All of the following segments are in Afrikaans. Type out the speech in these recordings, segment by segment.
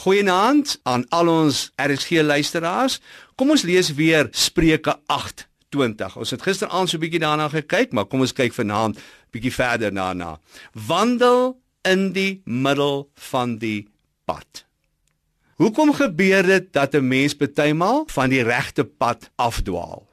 Goeienaand aan al ons RSG luisteraars. Kom ons lees weer Spreuke 8:20. Ons het gisteraand so 'n bietjie daarna gekyk, maar kom ons kyk vanaand bietjie verder daarna. Wandel in die middel van die pad. Hoekom gebeur dit dat 'n mens bytelmal van die regte pad afdwaal?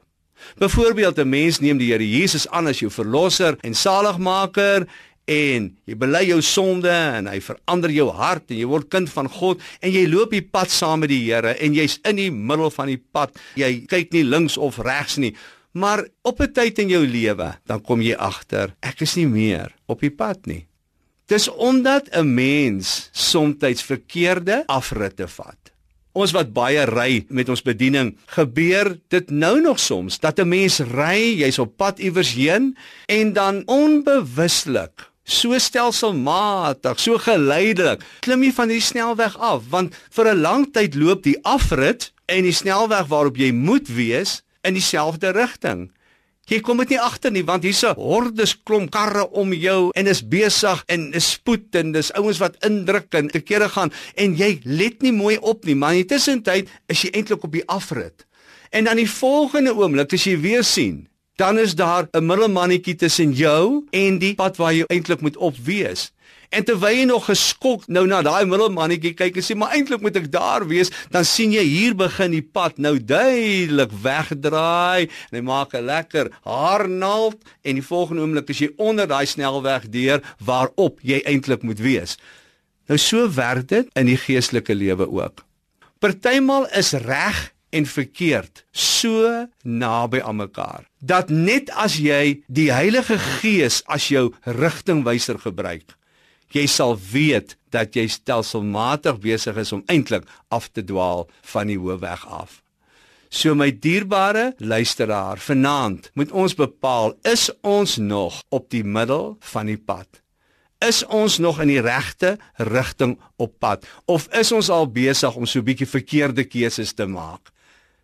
Byvoorbeeld 'n mens neem die Here Jesus aan as jou verlosser en saligmaker en jy bely jou sonde en hy verander jou hart en jy word kind van God en jy loop die pad saam met die Here en jy's in die middel van die pad. Jy kyk nie links of regs nie. Maar op 'n tyd in jou lewe, dan kom jy agter, ek is nie meer op die pad nie. Dis omdat 'n mens soms verkeerde afritte vat. Ons wat baie ry met ons bediening, gebeur dit nou nog soms dat 'n mens ry, jy's op pad iewers heen en dan onbewuslik so stelselmatig, so geleidelik klim jy van die snelweg af want vir 'n lang tyd loop die afrit en die snelweg waarop jy moet wees in dieselfde rigting. Jy kom dit nie agter nie want hier's 'n hordes klomp karre om jou en is besig en is spoed en dis ouens wat indruk en te kere gaan en jy let nie mooi op nie maar intussen tyd is jy eintlik op die afrit. En dan die volgende oomblik as jy weer sien dan is daar 'n middelmannetjie tussen jou en die pad waar jy eintlik moet op wees. En terwyl jy nog geskok nou na daai middelmannetjie kyk en sê maar eintlik moet ek daar wees, dan sien jy hier begin die pad nou duidelik wegdraai en hy maak 'n lekker haarnaald en die volgende oomblik is jy onder daai snelweg deur waarop jy eintlik moet wees. Nou so werk dit in die geestelike lewe ook. Partymal is reg en verkeerd so naby aan mekaar dat net as jy die Heilige Gees as jou rigtingwyser gebruik jy sal weet dat jy stelselmatig besig is om eintlik af te dwaal van die hoofweg af. So my dierbare luisteraar vanaand moet ons bepaal is ons nog op die middel van die pad? Is ons nog in die regte rigting op pad? Of is ons al besig om so 'n bietjie verkeerde keuses te maak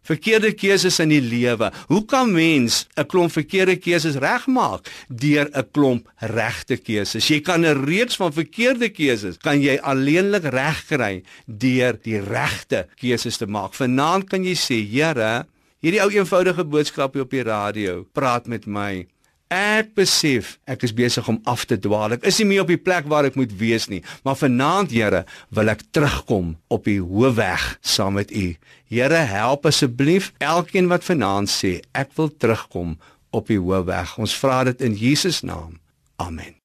verkeerde keuses in die lewe. Hoe kan mens 'n klomp verkeerde keuses regmaak deur 'n klomp regte keuses? Jy kan 'n reeks van verkeerde keuses kan jy alleenlik regkry deur die regte keuses te maak. Vanaand kan jy sê, Here, hierdie ou eenvoudige boodskap op die radio, praat met my. Ek besef ek is besig om af te dwaal. Ek is nie meer op die plek waar ek moet wees nie. Maar vanaand, Here, wil ek terugkom op die hoofweg saam met U. Here, help asseblief elkeen wat vanaand sê ek wil terugkom op die hoofweg. Ons vra dit in Jesus naam. Amen.